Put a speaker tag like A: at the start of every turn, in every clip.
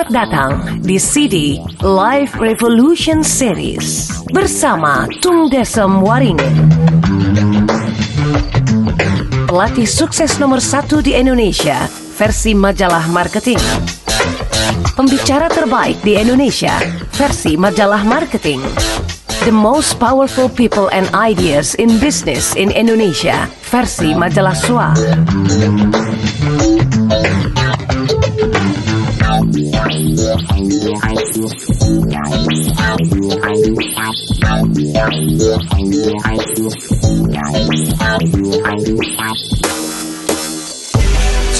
A: Selamat datang di CD Live Revolution Series bersama Tung Desem Waringin. Pelatih sukses nomor satu di Indonesia versi majalah marketing. Pembicara terbaik di Indonesia versi majalah marketing. The most powerful people and ideas in business in Indonesia versi majalah SWA.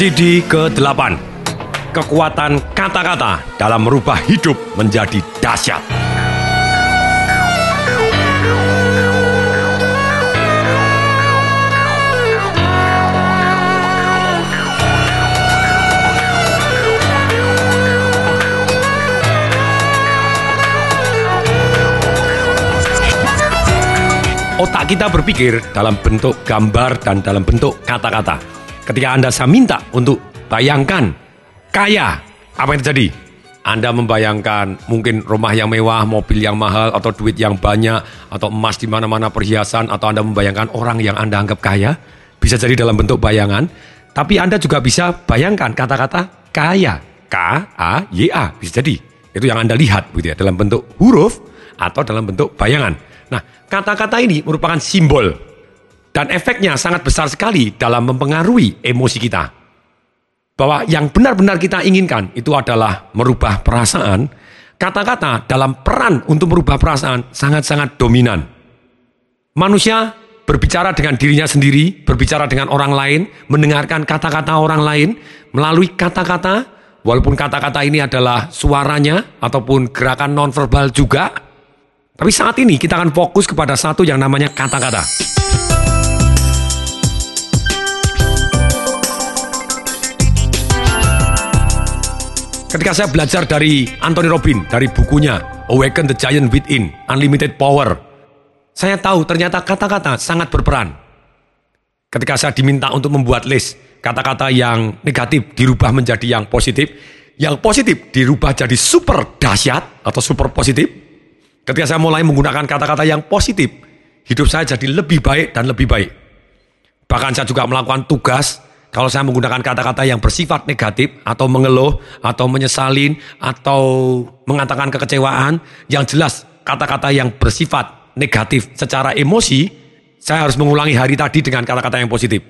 B: CD ke-8 Kekuatan kata-kata dalam merubah hidup menjadi dahsyat. Otak kita berpikir dalam bentuk gambar dan dalam bentuk kata-kata. Ketika Anda saya minta untuk bayangkan kaya, apa yang terjadi? Anda membayangkan mungkin rumah yang mewah, mobil yang mahal, atau duit yang banyak, atau emas di mana-mana perhiasan, atau Anda membayangkan orang yang Anda anggap kaya, bisa jadi dalam bentuk bayangan. Tapi Anda juga bisa bayangkan kata-kata kaya, K-A-Y-A, bisa jadi. Itu yang Anda lihat gitu ya, dalam bentuk huruf atau dalam bentuk bayangan. Nah, kata-kata ini merupakan simbol dan efeknya sangat besar sekali dalam mempengaruhi emosi kita. Bahwa yang benar-benar kita inginkan itu adalah merubah perasaan. Kata-kata dalam peran untuk merubah perasaan sangat-sangat dominan. Manusia berbicara dengan dirinya sendiri, berbicara dengan orang lain, mendengarkan kata-kata orang lain melalui kata-kata, walaupun kata-kata ini adalah suaranya ataupun gerakan nonverbal juga, tapi saat ini kita akan fokus kepada satu yang namanya kata-kata. Ketika saya belajar dari Anthony Robin, dari bukunya Awaken the Giant Within, Unlimited Power, saya tahu ternyata kata-kata sangat berperan. Ketika saya diminta untuk membuat list, kata-kata yang negatif dirubah menjadi yang positif, yang positif dirubah jadi super dahsyat atau super positif, Ketika saya mulai menggunakan kata-kata yang positif, hidup saya jadi lebih baik dan lebih baik. Bahkan saya juga melakukan tugas kalau saya menggunakan kata-kata yang bersifat negatif atau mengeluh atau menyesalin atau mengatakan kekecewaan, yang jelas kata-kata yang bersifat negatif secara emosi, saya harus mengulangi hari tadi dengan kata-kata yang positif.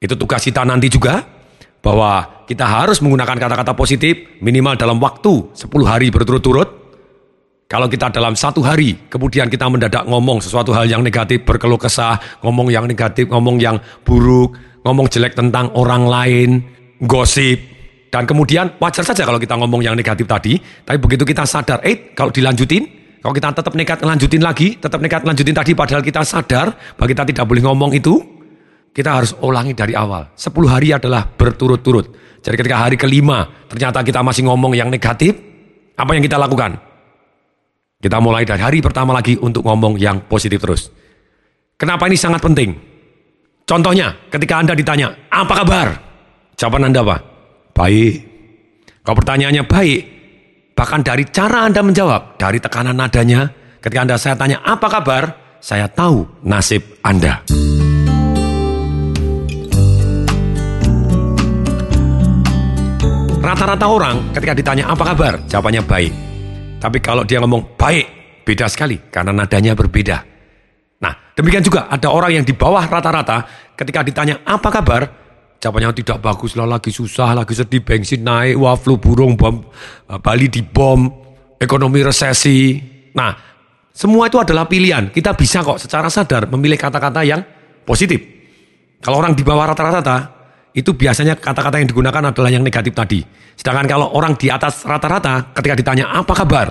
B: Itu tugas kita nanti juga bahwa kita harus menggunakan kata-kata positif minimal dalam waktu 10 hari berturut-turut kalau kita dalam satu hari, kemudian kita mendadak ngomong sesuatu hal yang negatif, berkeluh kesah, ngomong yang negatif, ngomong yang buruk, ngomong jelek tentang orang lain, gosip, dan kemudian wajar saja kalau kita ngomong yang negatif tadi, tapi begitu kita sadar, eh kalau dilanjutin, kalau kita tetap nekat lanjutin lagi, tetap nekat lanjutin tadi padahal kita sadar bahwa kita tidak boleh ngomong itu, kita harus ulangi dari awal. Sepuluh hari adalah berturut-turut. Jadi ketika hari kelima ternyata kita masih ngomong yang negatif, apa yang kita lakukan? Kita mulai dari hari pertama lagi untuk ngomong yang positif terus. Kenapa ini sangat penting? Contohnya, ketika Anda ditanya, apa kabar? Jawaban Anda apa? Baik. Kalau pertanyaannya baik, bahkan dari cara Anda menjawab, dari tekanan nadanya, ketika Anda saya tanya, apa kabar? Saya tahu nasib Anda. Rata-rata orang ketika ditanya apa kabar, jawabannya baik. Tapi kalau dia ngomong baik, beda sekali karena nadanya berbeda. Nah, demikian juga ada orang yang di bawah rata-rata ketika ditanya apa kabar, jawabannya tidak bagus lah, lagi susah, lagi sedih, bensin naik, wah flu burung, bom, eh, Bali dibom, ekonomi resesi. Nah, semua itu adalah pilihan. Kita bisa kok secara sadar memilih kata-kata yang positif. Kalau orang di bawah rata-rata, itu biasanya kata-kata yang digunakan adalah yang negatif tadi. Sedangkan kalau orang di atas rata-rata, ketika ditanya apa kabar,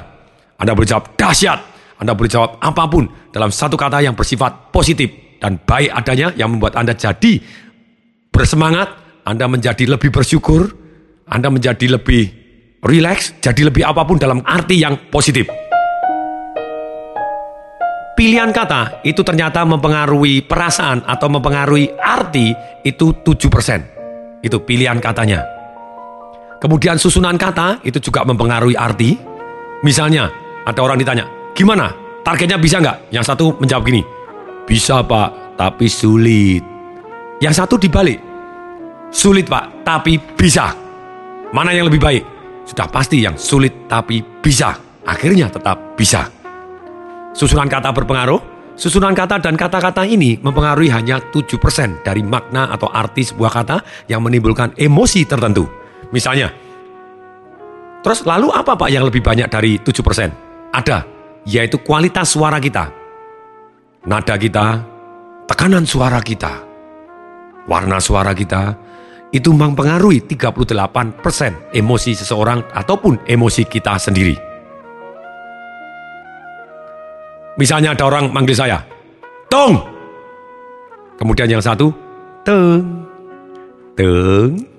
B: Anda boleh jawab dahsyat. Anda boleh jawab apa pun dalam satu kata yang bersifat positif dan baik adanya yang membuat Anda jadi bersemangat, Anda menjadi lebih bersyukur, Anda menjadi lebih rileks, jadi lebih apa pun dalam arti yang positif. Pilihan kata itu ternyata mempengaruhi perasaan atau mempengaruhi arti itu 7%. itu pilihan katanya. Kemudian susunan kata itu juga mempengaruhi arti. Misalnya, ada orang ditanya, gimana? Targetnya bisa nggak? Yang satu menjawab gini, bisa pak, tapi sulit. Yang satu dibalik, sulit pak, tapi bisa. Mana yang lebih baik? Sudah pasti yang sulit tapi bisa. Akhirnya tetap bisa. Susunan kata berpengaruh, susunan kata dan kata-kata ini mempengaruhi hanya 7% dari makna atau arti sebuah kata yang menimbulkan emosi tertentu. Misalnya, terus lalu apa Pak yang lebih banyak dari 7%? Ada, yaitu kualitas suara kita. Nada kita, tekanan suara kita, warna suara kita, itu mempengaruhi 38% emosi seseorang ataupun emosi kita sendiri. Misalnya ada orang manggil saya, Tong! Kemudian yang satu, Teng. Teng.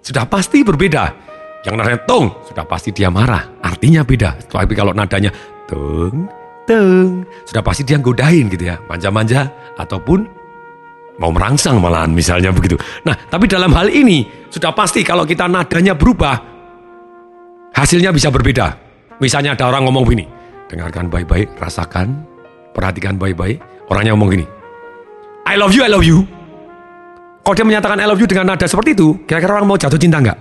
B: Sudah pasti berbeda. Yang nadanya tong, sudah pasti dia marah. Artinya beda. Tapi kalau nadanya teng, teng, sudah pasti dia godain gitu ya. Manja-manja ataupun mau merangsang malahan misalnya begitu. Nah, tapi dalam hal ini sudah pasti kalau kita nadanya berubah, hasilnya bisa berbeda. Misalnya ada orang ngomong begini, dengarkan baik-baik, rasakan, perhatikan baik-baik. Orangnya ngomong gini, I love you, I love you. Kalau dia menyatakan I love you dengan nada seperti itu, kira-kira orang mau jatuh cinta nggak?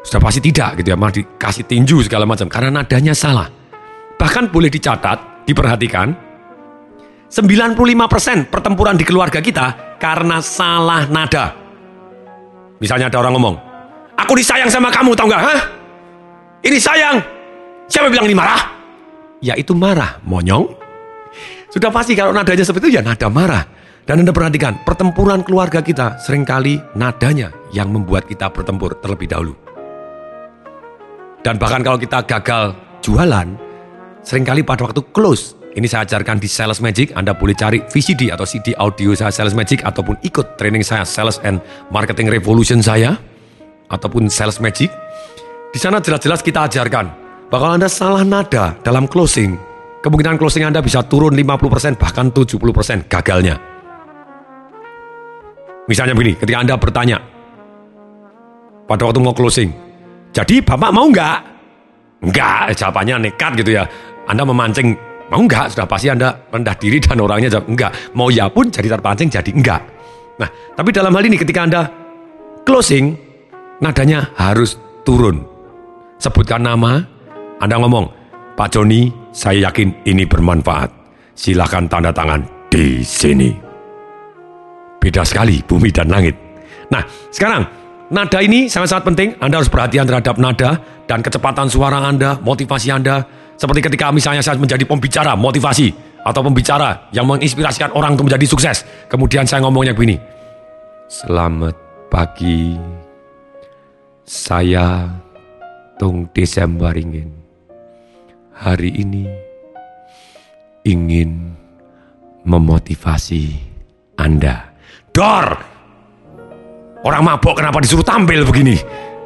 B: Sudah pasti tidak gitu ya, malah dikasih tinju segala macam karena nadanya salah. Bahkan boleh dicatat, diperhatikan, 95% pertempuran di keluarga kita karena salah nada. Misalnya ada orang ngomong, aku disayang sama kamu tau nggak? Ini sayang. Siapa bilang ini marah? Ya itu marah, monyong. Sudah pasti kalau nadanya seperti itu ya nada marah. Dan Anda perhatikan, pertempuran keluarga kita sering kali nadanya yang membuat kita bertempur terlebih dahulu. Dan bahkan kalau kita gagal jualan, sering kali pada waktu close, ini saya ajarkan di Sales Magic, Anda boleh cari VCD atau CD audio saya Sales Magic, ataupun ikut training saya Sales and Marketing Revolution saya, ataupun Sales Magic. Di sana jelas-jelas kita ajarkan, bahwa Anda salah nada dalam closing, kemungkinan closing Anda bisa turun 50% bahkan 70% gagalnya. Misalnya begini, ketika Anda bertanya, pada waktu mau closing, jadi Bapak mau nggak? Enggak, jawabannya nekat gitu ya. Anda memancing, mau nggak? Sudah pasti Anda rendah diri dan orangnya jawab enggak. Mau ya pun jadi terpancing jadi enggak. Nah, tapi dalam hal ini ketika Anda closing, nadanya harus turun. Sebutkan nama, Anda ngomong, Pak Joni, saya yakin ini bermanfaat. Silahkan tanda tangan di sini. Beda sekali bumi dan langit. Nah, sekarang nada ini sangat-sangat penting. Anda harus perhatian terhadap nada dan kecepatan suara Anda, motivasi Anda. Seperti ketika misalnya saya menjadi pembicara motivasi atau pembicara yang menginspirasikan orang untuk menjadi sukses. Kemudian saya ngomongnya begini. Selamat pagi. Saya Tung Desember ingin hari ini ingin memotivasi Anda Dor! Orang mabok kenapa disuruh tampil begini?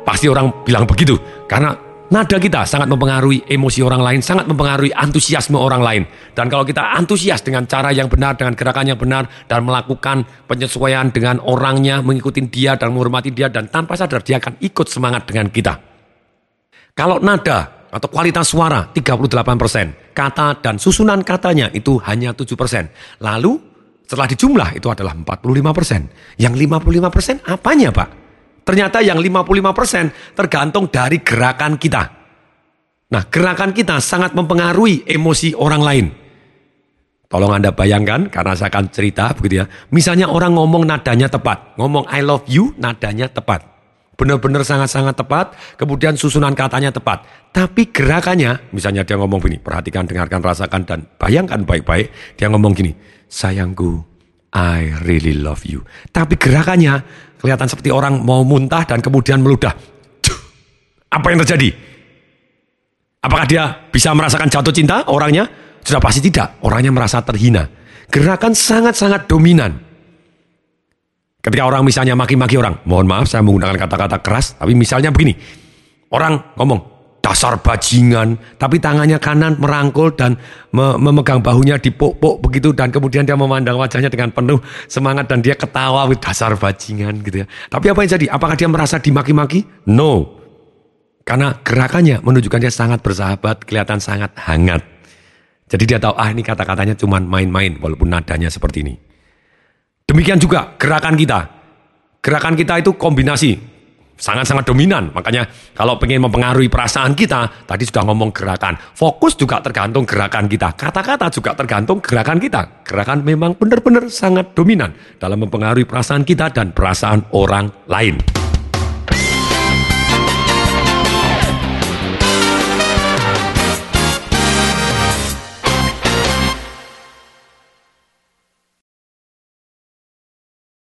B: Pasti orang bilang begitu. Karena nada kita sangat mempengaruhi emosi orang lain, sangat mempengaruhi antusiasme orang lain. Dan kalau kita antusias dengan cara yang benar, dengan gerakan yang benar, dan melakukan penyesuaian dengan orangnya, mengikuti dia dan menghormati dia, dan tanpa sadar dia akan ikut semangat dengan kita. Kalau nada atau kualitas suara 38%, kata dan susunan katanya itu hanya 7%. Lalu setelah dijumlah itu adalah 45 persen. Yang 55 persen apanya Pak? Ternyata yang 55 persen tergantung dari gerakan kita. Nah gerakan kita sangat mempengaruhi emosi orang lain. Tolong Anda bayangkan, karena saya akan cerita begitu ya. Misalnya orang ngomong nadanya tepat. Ngomong I love you, nadanya tepat. Benar-benar sangat-sangat tepat, kemudian susunan katanya tepat. Tapi gerakannya, misalnya dia ngomong gini, perhatikan, dengarkan, rasakan, dan bayangkan baik-baik. Dia ngomong gini, sayangku, I really love you. Tapi gerakannya kelihatan seperti orang mau muntah dan kemudian meludah. Apa yang terjadi? Apakah dia bisa merasakan jatuh cinta orangnya? Sudah pasti tidak. Orangnya merasa terhina. Gerakan sangat-sangat dominan. Ketika orang misalnya maki-maki orang, mohon maaf saya menggunakan kata-kata keras, tapi misalnya begini. Orang ngomong, dasar bajingan, tapi tangannya kanan merangkul dan me memegang bahunya di pok-pok begitu dan kemudian dia memandang wajahnya dengan penuh semangat dan dia ketawa with dasar bajingan gitu ya. Tapi apa yang jadi? Apakah dia merasa dimaki-maki? No. Karena gerakannya menunjukkan dia sangat bersahabat, kelihatan sangat hangat. Jadi dia tahu, ah ini kata-katanya cuma main-main walaupun nadanya seperti ini. Demikian juga gerakan kita. Gerakan kita itu kombinasi sangat-sangat dominan. Makanya kalau pengen mempengaruhi perasaan kita, tadi sudah ngomong gerakan. Fokus juga tergantung gerakan kita. Kata-kata juga tergantung gerakan kita. Gerakan memang benar-benar sangat dominan dalam mempengaruhi perasaan kita dan perasaan orang lain.